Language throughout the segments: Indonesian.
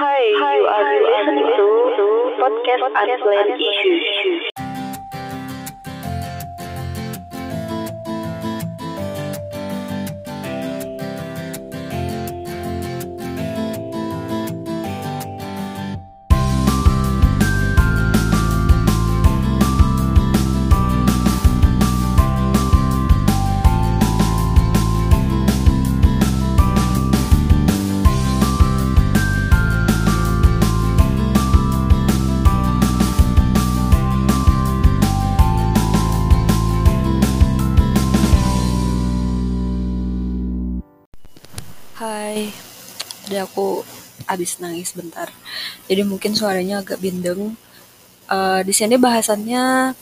Hi, you are listening to, podcast Unplanned Issues. Aku abis nangis bentar. Jadi mungkin suaranya agak bindeng. Eh, di sini bahasannya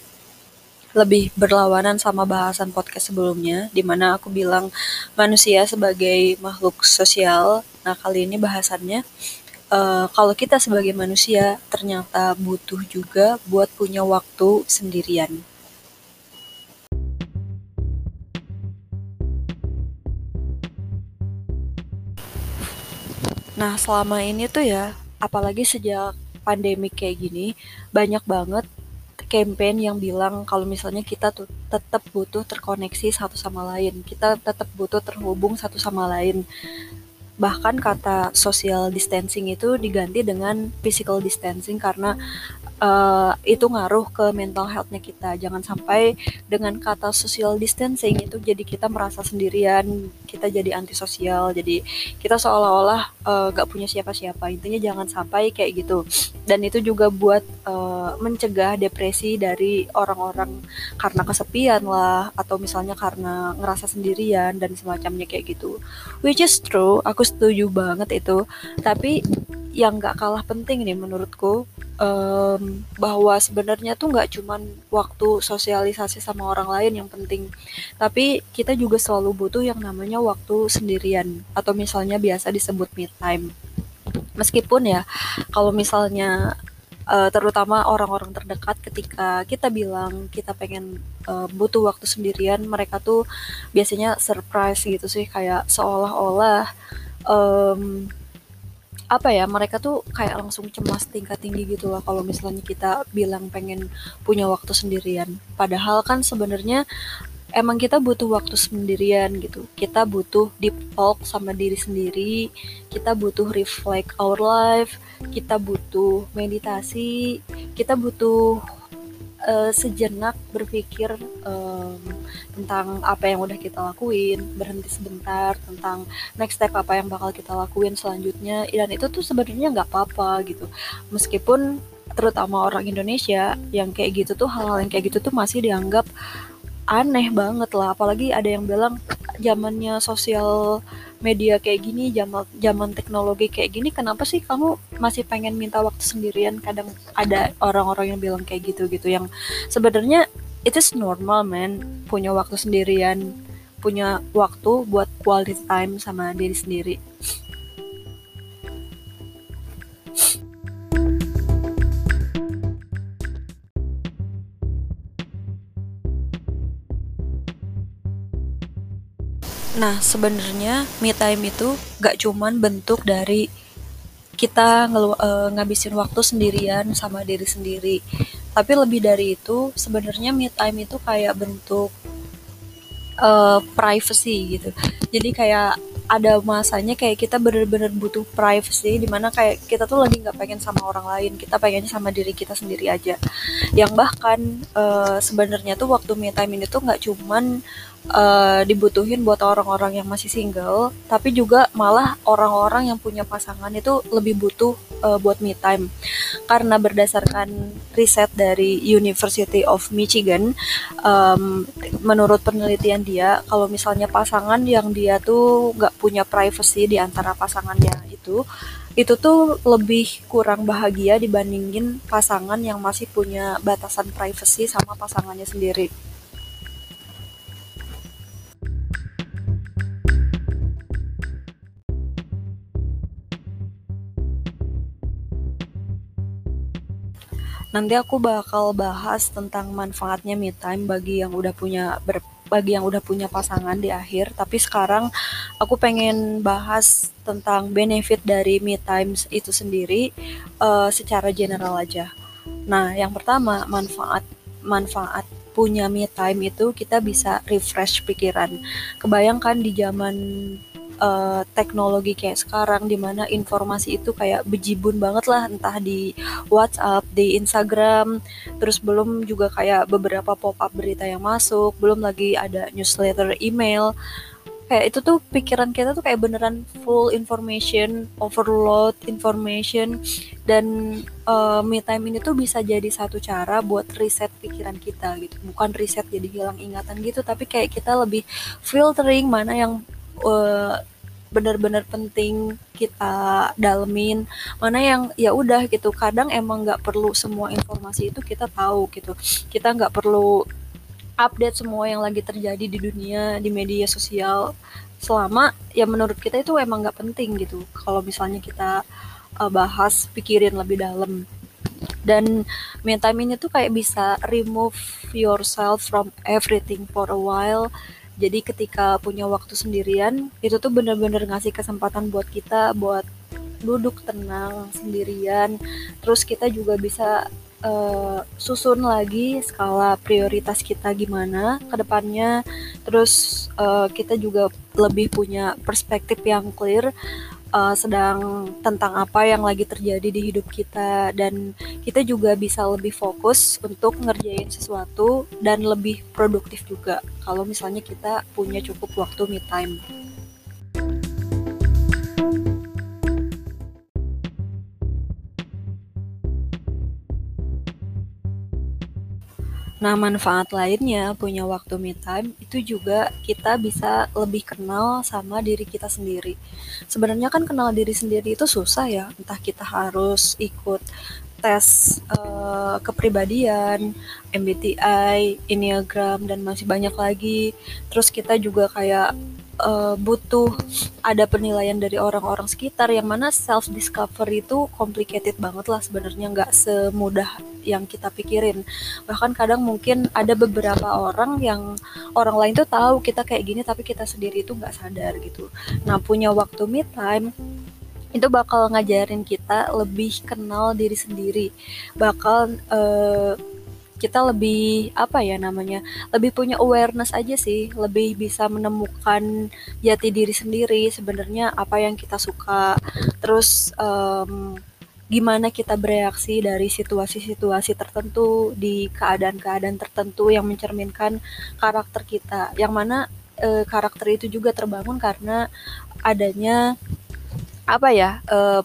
lebih berlawanan sama bahasan podcast sebelumnya, di mana aku bilang manusia sebagai makhluk sosial. Nah, kali ini bahasannya eh, kalau kita sebagai manusia ternyata butuh juga buat punya waktu sendirian. Nah, selama ini tuh ya, apalagi sejak pandemi kayak gini, banyak banget campaign yang bilang kalau misalnya kita tuh tetap butuh terkoneksi satu sama lain, kita tetap butuh terhubung satu sama lain. Bahkan kata social distancing itu diganti dengan physical distancing karena eh, itu ngaruh ke mental health-nya kita. Jangan sampai dengan kata social distancing itu jadi kita merasa sendirian, kita jadi antisosial, jadi kita seolah-olah eh, gak punya siapa-siapa. Intinya jangan sampai kayak gitu. Dan itu juga buat eh, mencegah depresi dari orang-orang karena kesepian lah, atau misalnya karena ngerasa sendirian dan semacamnya kayak gitu. Which is true, aku setuju banget itu. Tapi yang gak kalah penting nih menurutku em, bahwa sebenarnya tuh nggak cuman waktu sosialisasi sama orang lain yang penting, tapi kita juga selalu butuh yang namanya waktu sendirian atau misalnya biasa disebut me time. Meskipun ya kalau misalnya eh, terutama orang-orang terdekat ketika kita bilang kita pengen eh, butuh waktu sendirian, mereka tuh biasanya surprise gitu sih kayak seolah-olah em, apa ya mereka tuh kayak langsung cemas tingkat tinggi gitu lah kalau misalnya kita bilang pengen punya waktu sendirian. Padahal kan sebenarnya emang kita butuh waktu sendirian gitu. Kita butuh deep talk sama diri sendiri kita butuh reflect our life kita butuh meditasi kita butuh eh, sejenak berpikir em, tentang apa yang udah kita lakuin, berhenti sebentar tentang next step apa yang bakal kita lakuin selanjutnya. Dan itu tuh sebenarnya nggak apa-apa gitu. Meskipun terutama orang Indonesia yang kayak gitu tuh hal-hal yang kayak gitu tuh masih dianggap aneh banget lah. Apalagi ada yang bilang zamannya sosial media kayak gini, zaman zaman teknologi kayak gini, kenapa sih kamu masih pengen minta waktu sendirian? Kadang ada orang-orang yang bilang kayak gitu gitu yang sebenarnya it is normal man punya waktu sendirian, punya waktu buat quality time sama diri sendiri. Nah, sebenarnya me time itu gak cuman bentuk dari kita ngelu- eh, ngabisin waktu sendirian sama diri sendiri. Tapi lebih dari itu, sebenarnya me time itu kayak bentuk eh, privacy gitu. Jadi kayak ada masanya kayak kita bener-bener butuh privacy di mana kayak kita tuh lagi nggak pengen sama orang lain kita pengennya sama diri kita sendiri aja yang bahkan eh, sebenarnya tuh waktu me time ini tuh nggak cuman eh, dibutuhin buat orang-orang yang masih single tapi juga malah orang-orang yang punya pasangan itu lebih butuh eh, buat me time. Karena berdasarkan riset dari University of Michigan em, menurut penelitian dia kalau misalnya pasangan yang dia tuh nggak punya privacy di antara pasangannya itu itu tuh lebih kurang bahagia dibandingin pasangan yang masih punya batasan privacy sama pasangannya sendiri. Nanti aku bakal bahas tentang manfaatnya me time bagi yang udah punya ber- bagi yang udah punya pasangan di akhir, tapi sekarang aku pengen bahas tentang benefit dari me times itu sendiri uh, secara general aja. Nah, yang pertama manfaat manfaat punya me time itu kita bisa refresh pikiran. Kebayangkan di zaman uh, teknologi kayak sekarang di mana informasi itu kayak bejibun banget lah entah di WhatsApp, di Instagram, terus belum juga kayak beberapa pop-up berita yang masuk, belum lagi ada newsletter, email. Kayak itu tuh pikiran kita tuh kayak beneran full information, overload information dan uh, me time ini tuh bisa jadi satu cara buat reset pikiran kita gitu. Bukan reset jadi hilang ingatan gitu, tapi kayak kita lebih filtering mana yang uh, benar-benar penting kita dalemin. Mana yang ya udah gitu kadang emang nggak perlu semua informasi itu kita tahu gitu. Kita nggak perlu update semua yang lagi terjadi di dunia di media sosial. Selama ya menurut kita itu emang nggak penting gitu. Kalau misalnya kita uh, bahas pikirin lebih dalam. Dan me time tuh kayak bisa remove yourself from everything for a while jadi ketika punya waktu sendirian, itu tuh bener-bener ngasih kesempatan buat kita buat duduk tenang sendirian. Terus kita juga bisa uh, susun lagi skala prioritas kita gimana ke depannya. Terus uh, kita juga lebih punya perspektif yang clear uh, sedang tentang apa yang lagi terjadi di hidup kita dan kita juga bisa lebih fokus untuk ngerjain sesuatu dan lebih produktif juga kalau misalnya kita punya cukup waktu me time. Nah, manfaat lainnya punya waktu me time itu juga kita bisa lebih kenal sama diri kita sendiri. Sebenarnya kan kenal diri sendiri itu susah ya, entah kita harus ikut tes uh, kepribadian, MBTI, Enneagram dan masih banyak lagi. Terus kita juga kayak uh, butuh ada penilaian dari orang-orang sekitar yang mana self discovery itu complicated banget lah sebenarnya nggak semudah yang kita pikirin. Bahkan kadang mungkin ada beberapa orang yang orang lain tuh tahu kita kayak gini tapi kita sendiri itu nggak sadar gitu. Nah punya waktu me time itu bakal ngajarin kita lebih kenal diri sendiri. Bakal uh, kita lebih apa ya namanya lebih punya awareness aja sih. Lebih bisa menemukan jati diri sendiri sebenarnya apa yang kita suka. Terus um, gimana kita bereaksi dari situasi-situasi tertentu di keadaan-keadaan tertentu yang mencerminkan karakter kita. Yang mana e, karakter itu juga terbangun karena adanya apa ya e,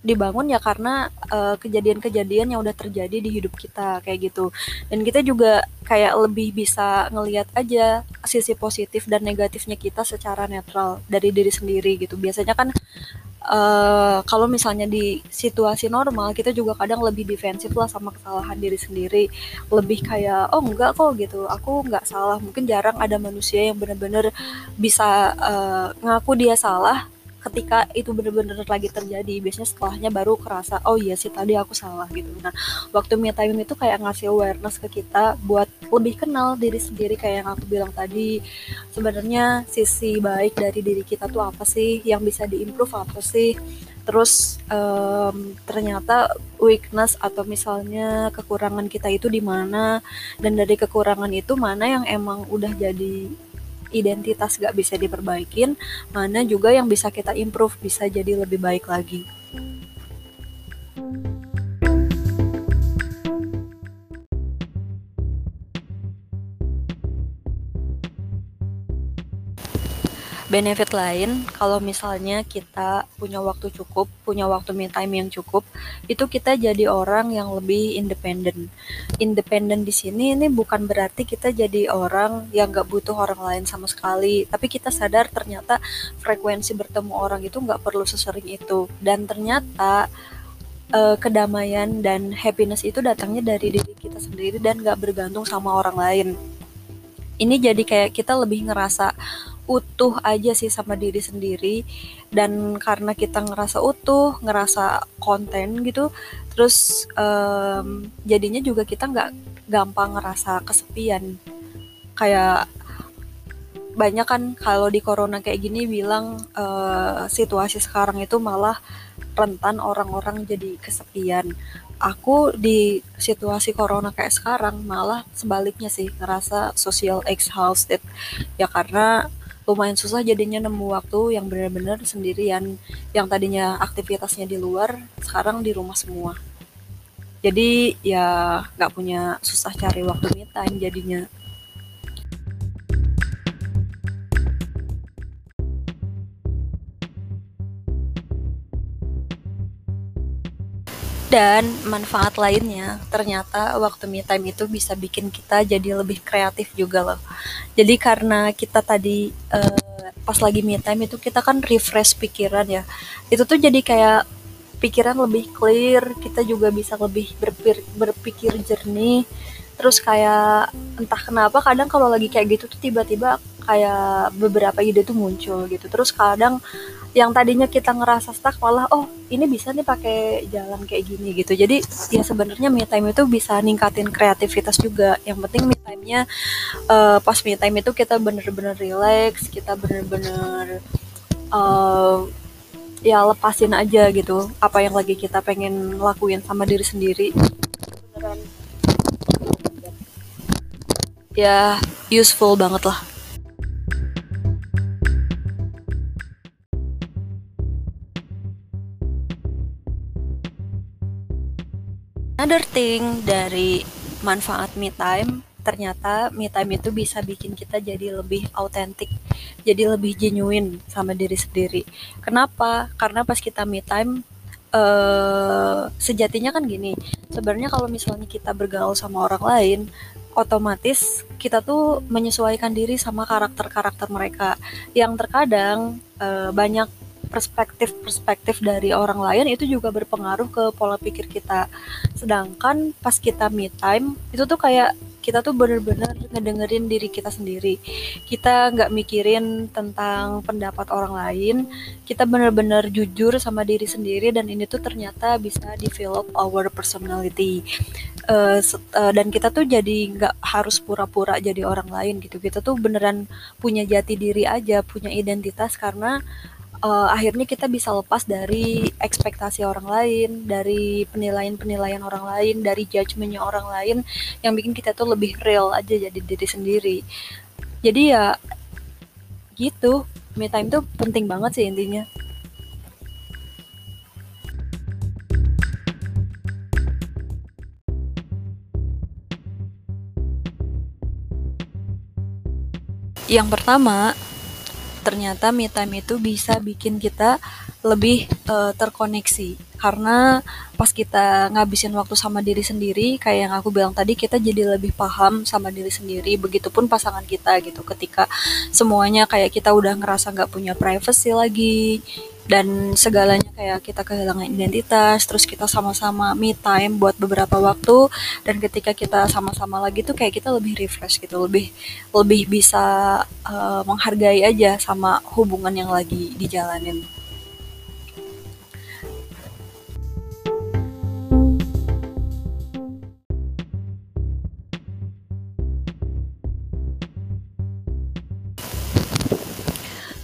dibangun ya karena eh, kejadian-kejadian yang udah terjadi di hidup kita kayak gitu. Dan kita juga kayak lebih bisa ngelihat aja sisi positif dan negatifnya kita secara netral dari diri sendiri gitu. Biasanya kan uh, kalau misalnya di situasi normal kita juga kadang lebih defensif lah sama kesalahan diri sendiri. Lebih kayak oh enggak kok gitu. Aku enggak salah. Mungkin jarang ada manusia yang benar-benar bisa uh, ngaku dia salah ketika itu bener-bener lagi terjadi biasanya setelahnya baru kerasa oh iya sih tadi aku salah gitu. Nah waktu me time itu kayak ngasih awareness ke kita buat lebih kenal diri sendiri kayak yang aku bilang tadi. Sebenarnya sisi baik dari diri kita tuh apa sih? Yang bisa diimprove apa sih? Terus um, ternyata weakness atau misalnya kekurangan kita itu di mana? Dan dari kekurangan itu mana yang emang udah jadi identitas gak bisa diperbaikin, mana juga yang bisa kita improve, bisa jadi lebih baik lagi. Benefit lain kalau misalnya kita punya waktu cukup, punya waktu me time yang cukup, itu kita jadi orang yang lebih independen. Independen di sini ini bukan berarti kita jadi orang yang gak butuh orang lain sama sekali, tapi kita sadar ternyata frekuensi bertemu orang itu gak perlu sesering itu, dan ternyata uh, kedamaian dan happiness itu datangnya dari diri kita sendiri dan gak bergantung sama orang lain. Ini jadi kayak kita lebih ngerasa utuh aja sih sama diri sendiri. Dan karena kita ngerasa utuh ngerasa konten gitu terus um, jadinya juga kita nggak gampang ngerasa kesepian. Kayak banyak kan kalau di corona kayak gini bilang uh, situasi sekarang itu malah rentan orang-orang jadi kesepian. Aku di situasi corona kayak sekarang malah sebaliknya sih ngerasa social exhausted. Ya karena lumayan susah jadinya nemu waktu yang benar-benar sendirian yang tadinya aktivitasnya di luar sekarang di rumah semua. Jadi ya nggak punya susah cari waktu me time jadinya Dan manfaat lainnya, ternyata waktu me time itu bisa bikin kita jadi lebih kreatif juga loh. Jadi karena kita tadi uh, pas lagi me time itu kita kan refresh pikiran ya. Itu tuh jadi kayak pikiran lebih clear, kita juga bisa lebih berpikir, berpikir jernih. Terus kayak entah kenapa kadang kalau lagi kayak gitu tuh tiba-tiba kayak beberapa ide tuh muncul gitu. Terus kadang yang tadinya kita ngerasa stuck malah oh ini bisa nih pakai jalan kayak gini gitu. Jadi ya sebenarnya me time itu bisa ningkatin kreativitas juga. Yang penting me time-nya uh, pas me time itu kita bener-bener relax kita bener-bener uh, ya lepasin aja gitu apa yang lagi kita pengen lakuin sama diri sendiri. Ya useful banget lah Another thing dari manfaat me time, ternyata me time itu bisa bikin kita jadi lebih autentik, jadi lebih genuine sama diri sendiri. Kenapa? Karena pas kita me time, uh, sejatinya kan gini, sebenarnya kalau misalnya kita bergaul sama orang lain, otomatis kita tuh menyesuaikan diri sama karakter-karakter mereka yang terkadang uh, banyak perspektif-perspektif dari orang lain itu juga berpengaruh ke pola pikir kita. Sedangkan pas kita me time itu tuh kayak kita tuh bener-bener ngedengerin diri kita sendiri. Kita nggak mikirin tentang pendapat orang lain. Kita bener-bener jujur sama diri sendiri dan ini tuh ternyata bisa develop our personality. Uh, uh, dan kita tuh jadi nggak harus pura-pura jadi orang lain gitu. Kita tuh beneran punya jati diri aja, punya identitas karena uh, akhirnya kita bisa lepas dari ekspektasi orang lain, dari penilaian-penilaian orang lain, dari judgementnya orang lain yang bikin kita tuh lebih real aja jadi diri sendiri. Jadi ya gitu, me time tuh penting banget sih intinya. Yang pertama, ternyata me time itu bisa bikin kita lebih uh, terkoneksi. Karena pas kita ngabisin waktu sama diri sendiri kayak yang aku bilang tadi kita jadi lebih paham sama diri sendiri. Begitupun pasangan kita gitu. Ketika semuanya kayak kita udah ngerasa nggak punya privacy lagi dan segalanya kayak kita kehilangan identitas terus kita sama-sama me time buat beberapa waktu dan ketika kita sama-sama lagi tuh kayak kita lebih refresh gitu lebih lebih bisa uh, menghargai aja sama hubungan yang lagi dijalanin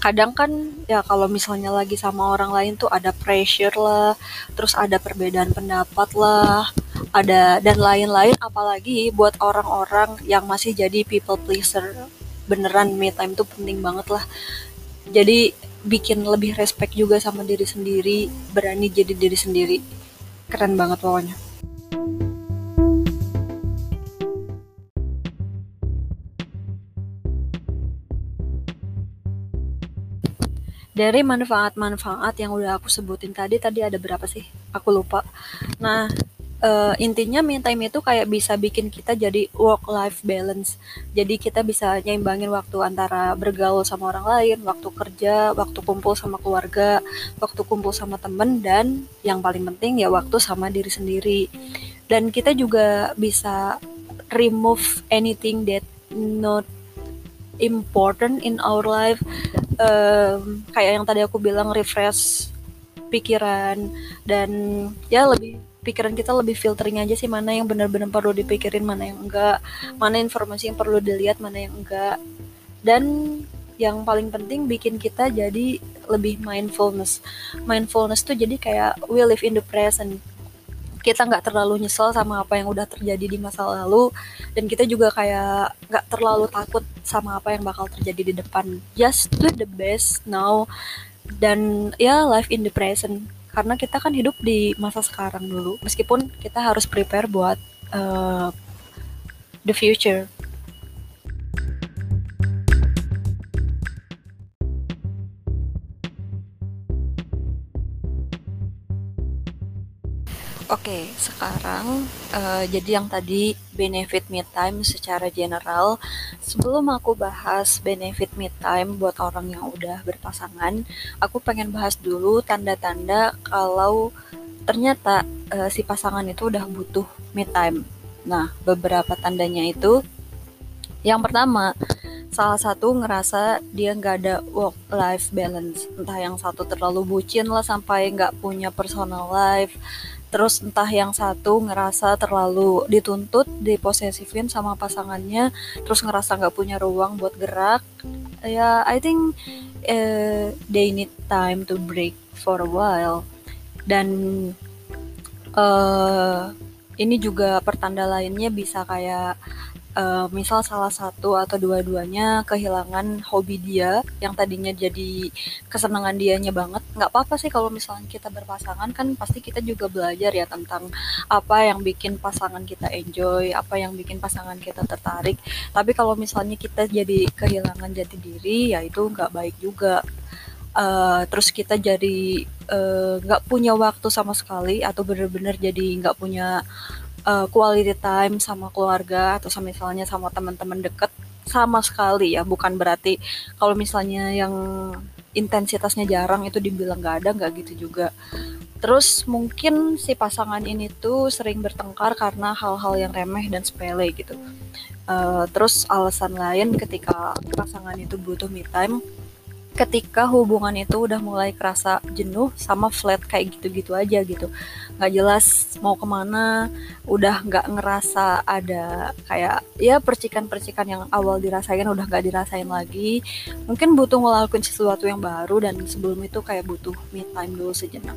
kadang kan ya kalau misalnya lagi sama orang lain tuh ada pressure lah, terus ada perbedaan pendapat lah, ada dan lain-lain apalagi buat orang-orang yang masih jadi people pleaser. Beneran me time tuh penting banget lah. Jadi bikin lebih respect juga sama diri sendiri, berani jadi diri sendiri. Keren banget pokoknya. Dari manfaat-manfaat yang udah aku sebutin tadi tadi ada berapa sih? Aku lupa. Nah uh, intinya me time itu kayak bisa bikin kita jadi work life balance. Jadi kita bisa nyimbangin waktu antara bergaul sama orang lain waktu kerja waktu kumpul sama keluarga waktu kumpul sama temen dan yang paling penting ya waktu sama diri sendiri. Dan kita juga bisa remove anything that not important in our life um, kayak yang tadi aku bilang refresh pikiran. Dan ya lebih pikiran kita lebih filtering aja sih mana yang benar-benar perlu dipikirin mana yang enggak. Mana informasi yang perlu dilihat mana yang enggak. Dan yang paling penting bikin kita jadi lebih mindfulness. Mindfulness tuh jadi kayak we live in the present kita nggak terlalu nyesel sama apa yang udah terjadi di masa lalu dan kita juga kayak nggak terlalu takut sama apa yang bakal terjadi di depan. Just do the best now dan ya life in the present. Karena kita kan hidup di masa sekarang dulu. Meskipun kita harus prepare buat uh, the future Oke, sekarang uh, jadi yang tadi benefit me time secara general. Sebelum aku bahas benefit me time buat orang yang udah berpasangan, aku pengen bahas dulu tanda-tanda kalau ternyata uh, si pasangan itu udah butuh me time. Nah, beberapa tandanya itu yang pertama, salah satu ngerasa dia nggak ada work life balance entah yang satu terlalu bucin lah sampai nggak punya personal life terus entah yang satu ngerasa terlalu dituntut diposesifin sama pasangannya terus ngerasa nggak punya ruang buat gerak. Ya I think uh, they need time to break for a while. Dan uh, ini juga pertanda lainnya bisa kayak uh, misal salah satu atau dua-duanya kehilangan hobi dia yang tadinya jadi kesenangan dianya banget nggak apa-apa sih kalau misalnya kita berpasangan kan pasti kita juga belajar ya tentang apa yang bikin pasangan kita enjoy apa yang bikin pasangan kita tertarik. Tapi kalau misalnya kita jadi kehilangan jati diri ya itu nggak baik juga. Uh, terus kita jadi eh, nggak uh, punya waktu sama sekali atau bener-bener jadi nggak punya uh, quality time sama keluarga atau sama misalnya sama teman-teman deket sama sekali ya bukan berarti kalau misalnya yang intensitasnya jarang itu dibilang nggak ada nggak gitu juga. Terus mungkin si pasangan ini tuh sering bertengkar karena hal-hal yang remeh dan sepele gitu. Uh, terus alasan lain ketika pasangan itu butuh me time ketika hubungan itu udah mulai kerasa jenuh sama flat kayak gitu-gitu aja gitu. Nggak jelas mau ke mana udah nggak ngerasa ada kayak ya percikan-percikan yang awal dirasain udah nggak dirasain lagi. Mungkin butuh ngelakuin sesuatu yang baru dan sebelum itu kayak butuh me time dulu sejenak.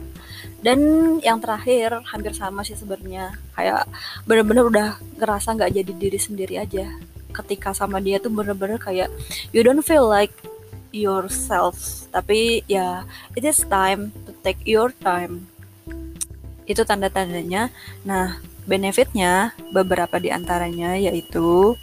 Dan yang terakhir hampir sama sih sebenarnya. Kayak bener-bener udah ngerasa nggak jadi diri sendiri aja. Ketika sama dia tuh bener-bener kayak you don't feel like yourself. Tapi ya it is time to take your time. Itu tanda-tandanya. Nah benefitnya beberapa di antaranya yaitu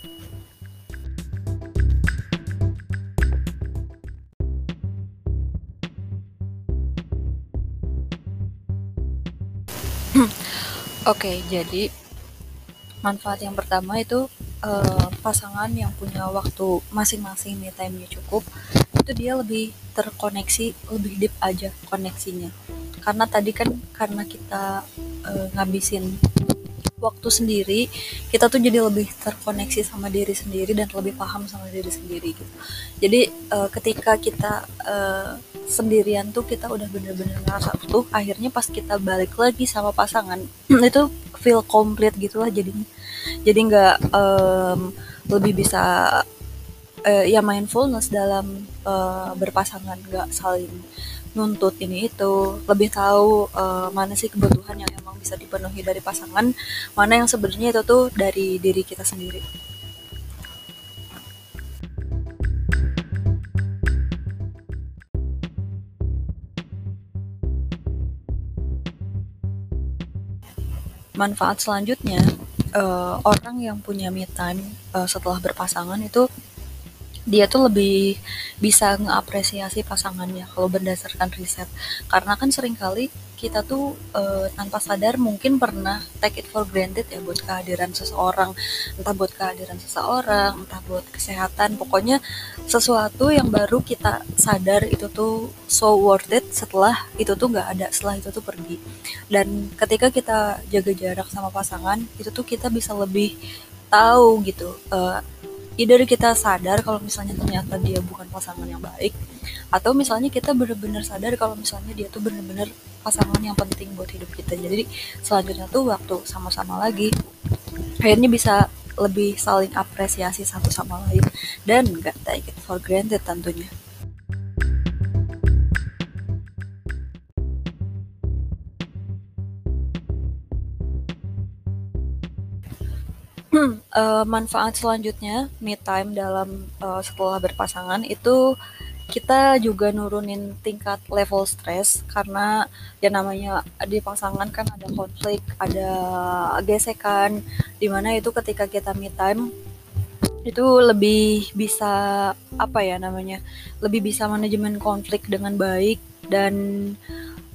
Oke, okay, jadi manfaat yang pertama itu uh, pasangan yang punya waktu masing-masing me time-nya cukup itu dia lebih terkoneksi lebih deep aja koneksinya. Karena tadi kan karena kita uh, ngabisin waktu sendiri kita tuh jadi lebih terkoneksi sama diri sendiri dan lebih paham sama diri sendiri gitu. Jadi uh, ketika kita uh, sendirian tuh kita udah bener-bener ngerasa tuh akhirnya pas kita balik lagi sama pasangan itu feel complete gitu lah jadinya. Jadi nggak um, lebih bisa uh, ya mindfulness dalam uh, berpasangan nggak saling nuntut ini itu. Lebih tahu uh, mana sih kebutuhan yang emang bisa dipenuhi dari pasangan mana yang sebenarnya itu tuh dari diri kita sendiri. Manfaat selanjutnya uh, orang yang punya me time uh, setelah berpasangan itu dia tuh lebih bisa ngeapresiasi pasangannya kalau berdasarkan riset. Karena kan sering kali kita tuh e, tanpa sadar mungkin pernah take it for granted ya buat kehadiran seseorang. Entah buat kehadiran seseorang entah buat kesehatan. Pokoknya sesuatu yang baru kita sadar itu tuh so worth it setelah itu tuh nggak ada setelah itu tuh pergi. Dan ketika kita jaga jarak sama pasangan itu tuh kita bisa lebih tahu gitu uh, either kita sadar kalau misalnya ternyata dia bukan pasangan yang baik atau misalnya kita benar-benar sadar kalau misalnya dia tuh benar-benar pasangan yang penting buat hidup kita. Jadi selanjutnya tuh waktu sama-sama lagi akhirnya bisa lebih saling apresiasi satu sama lain. Dan nggak take it for granted tentunya uh, manfaat selanjutnya me time dalam uh, setelah berpasangan itu kita juga nurunin tingkat level stres karena ya namanya di pasangan kan ada konflik, ada gesekan, di mana itu ketika kita me time itu lebih bisa apa ya namanya lebih bisa manajemen konflik dengan baik dan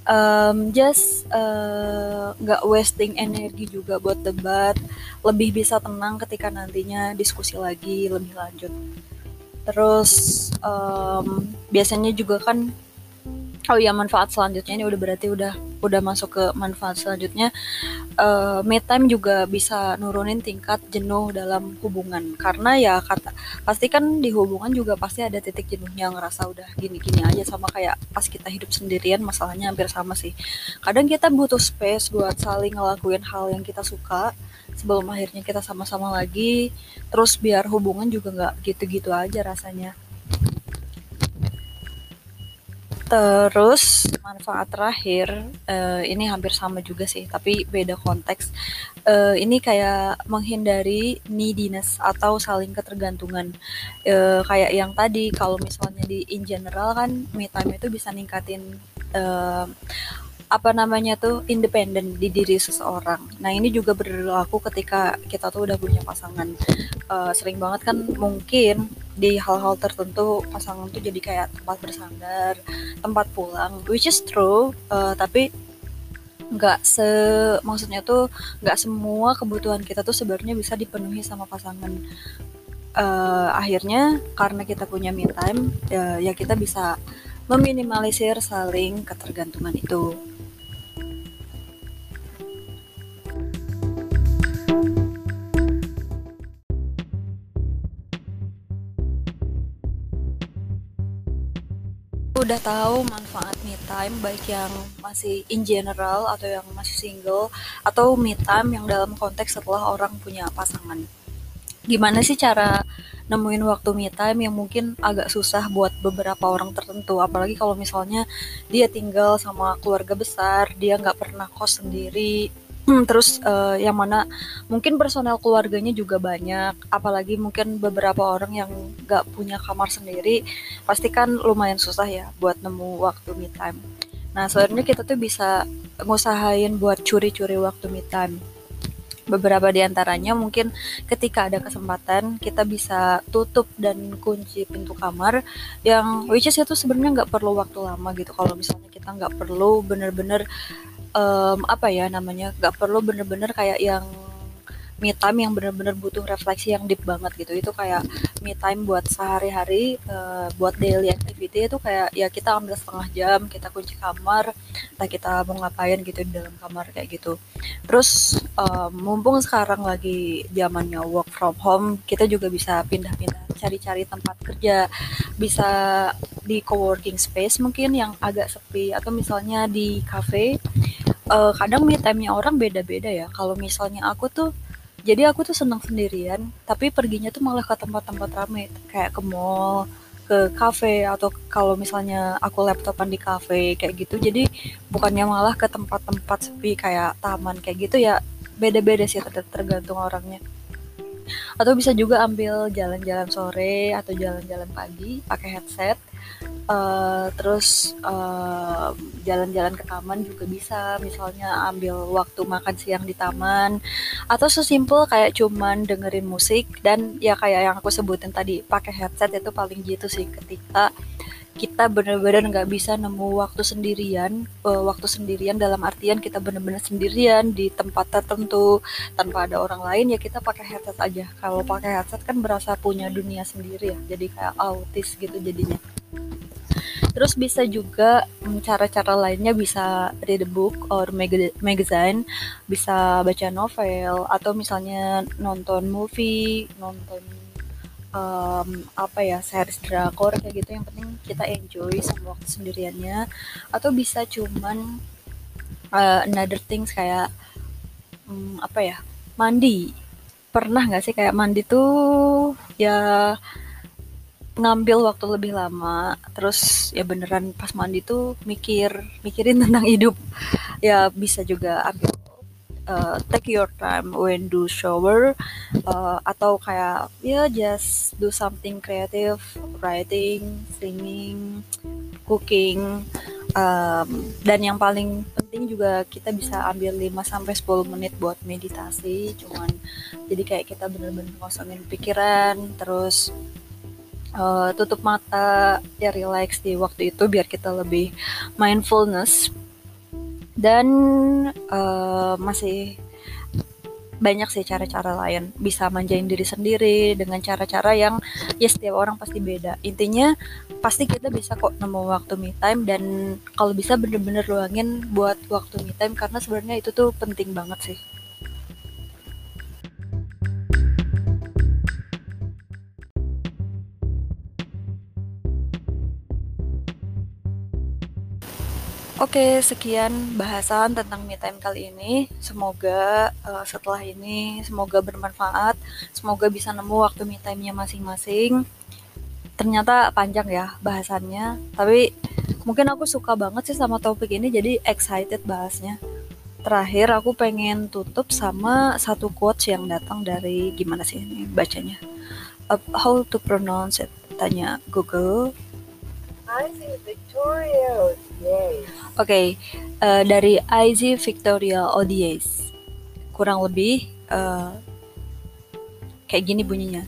um, just eh, nggak uh, wasting energi juga buat debat. Lebih bisa tenang ketika nantinya diskusi lagi lebih lanjut. Terus um, biasanya juga kan oh ya manfaat selanjutnya. Ini udah berarti udah udah masuk ke manfaat selanjutnya. Uh, me time juga bisa nurunin tingkat jenuh dalam hubungan. Karena ya kata pasti kan di hubungan juga pasti ada titik jenuhnya ngerasa udah gini-gini aja. Sama kayak pas kita hidup sendirian masalahnya hampir sama sih. Kadang kita butuh space buat saling ngelakuin hal yang kita suka sebelum akhirnya kita sama-sama lagi. Terus biar hubungan juga nggak gitu-gitu aja rasanya Terus manfaat terakhir uh, ini hampir sama juga sih, tapi beda konteks. Uh, ini kayak menghindari neediness atau saling ketergantungan. Uh, kayak yang tadi kalau misalnya di in general kan me time itu bisa ningkatin uh, apa namanya tuh independen di diri seseorang. Nah ini juga berlaku ketika kita tuh udah punya pasangan. Uh, sering banget kan mungkin di hal-hal tertentu pasangan tuh jadi kayak tempat bersandar, tempat pulang, which is true. Uh, tapi nggak se maksudnya tuh nggak semua kebutuhan kita tuh sebenarnya bisa dipenuhi sama pasangan. Uh, akhirnya karena kita punya me time, ya, ya kita bisa meminimalisir saling ketergantungan itu. Udah tahu manfaat me time baik yang masih in general atau yang masih single atau me time yang dalam konteks setelah orang punya pasangan. Gimana sih cara nemuin waktu me time yang mungkin agak susah buat beberapa orang tertentu apalagi kalau misalnya dia tinggal sama keluarga besar dia nggak pernah kos sendiri terus uh, yang mana mungkin personel keluarganya juga banyak, apalagi mungkin beberapa orang yang gak punya kamar sendiri, pasti kan lumayan susah ya buat nemu waktu me time. Nah, sebenarnya kita tuh bisa ngusahain buat curi-curi waktu me time. Beberapa di antaranya mungkin ketika ada kesempatan kita bisa tutup dan kunci pintu kamar yang which is itu sebenarnya nggak perlu waktu lama gitu kalau misalnya kita nggak perlu bener-bener um, apa ya namanya nggak perlu bener-bener kayak yang me time yang bener-bener butuh refleksi yang deep banget gitu. Itu kayak me time buat sehari-hari uh, buat daily activity itu kayak ya kita ambil setengah jam kita kunci kamar entah kita mau ngapain gitu di dalam kamar kayak gitu. Terus um, mumpung sekarang lagi zamannya work from home kita juga bisa pindah-pindah cari-cari tempat kerja. Bisa di coworking space mungkin yang agak sepi atau misalnya di cafe. Uh, kadang me time-nya orang beda-beda ya. Kalau misalnya aku tuh jadi aku tuh senang sendirian, tapi perginya tuh malah ke tempat-tempat rame, kayak ke mall, ke cafe atau kalau misalnya aku laptopan di cafe kayak gitu. Jadi bukannya malah ke tempat-tempat sepi kayak taman kayak gitu ya. Beda-beda sih tergantung orangnya. Atau bisa juga ambil jalan-jalan sore atau jalan-jalan pagi pakai headset uh, terus jalan jalan-jalan ke taman juga bisa. Misalnya ambil waktu makan siang di taman. Atau sesimpel kayak cuman dengerin musik. Dan ya kayak yang aku sebutin tadi pakai headset itu paling gitu sih. Ketika kita bener-bener nggak bisa nemu waktu sendirian uh, waktu sendirian dalam artian kita bener-bener sendirian di tempat tertentu tanpa ada orang lain ya kita pakai headset aja. Kalau pakai headset kan berasa punya dunia sendiri ya. Jadi kayak autis gitu jadinya Terus bisa juga mm, cara-cara lainnya bisa read a book or magazine, bisa baca novel atau misalnya nonton movie, nonton um, apa ya series drakor kayak gitu. Yang penting kita enjoy sama waktu sendiriannya. Atau bisa cuman uh, another things kayak um, apa ya mandi. Pernah nggak sih kayak mandi tuh ya ngambil waktu lebih lama terus ya beneran pas mandi tuh mikir mikirin tentang hidup. Ya bisa juga ambil uh, take your time when do shower uh, atau kayak ya just do something creative writing singing cooking um, dan yang paling penting juga kita bisa ambil 5 sampai 10 menit buat meditasi cuman jadi kayak kita bener-bener ngosongin pikiran terus uh, tutup mata ya relax di waktu itu biar kita lebih mindfulness. Dan uh, masih banyak sih cara-cara lain. Bisa manjain diri sendiri dengan cara-cara yang ya setiap orang pasti beda. Intinya pasti kita bisa kok nemu waktu me time dan kalau bisa bener-bener luangin buat waktu me time karena sebenarnya itu tuh penting banget sih Oke, sekian bahasan tentang me time kali ini. Semoga uh, setelah ini semoga bermanfaat, semoga bisa nemu waktu me time-nya masing-masing. Ternyata panjang ya bahasannya, tapi mungkin aku suka banget sih sama topik ini jadi excited bahasnya. Terakhir aku pengen tutup sama satu quotes yang datang dari gimana sih ini bacanya? How to pronounce it? Tanya Google. I see Victoria. Oke, okay, uh, dari IZ Victoria ODS. Kurang lebih uh, kayak gini bunyinya.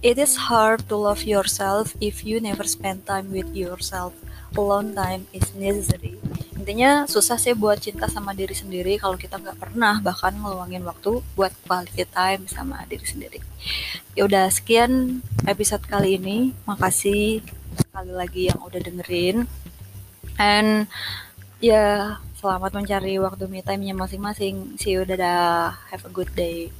It is hard to love yourself if you never spend time with yourself. Alone time is necessary. Intinya susah sih buat cinta sama diri sendiri kalau kita nggak pernah bahkan ngeluangin waktu buat quality time sama diri sendiri. Ya udah sekian episode kali ini. Makasih sekali lagi yang udah dengerin. And ya selamat mencari waktu me time-nya masing-masing. See you, dadah. Have a good day.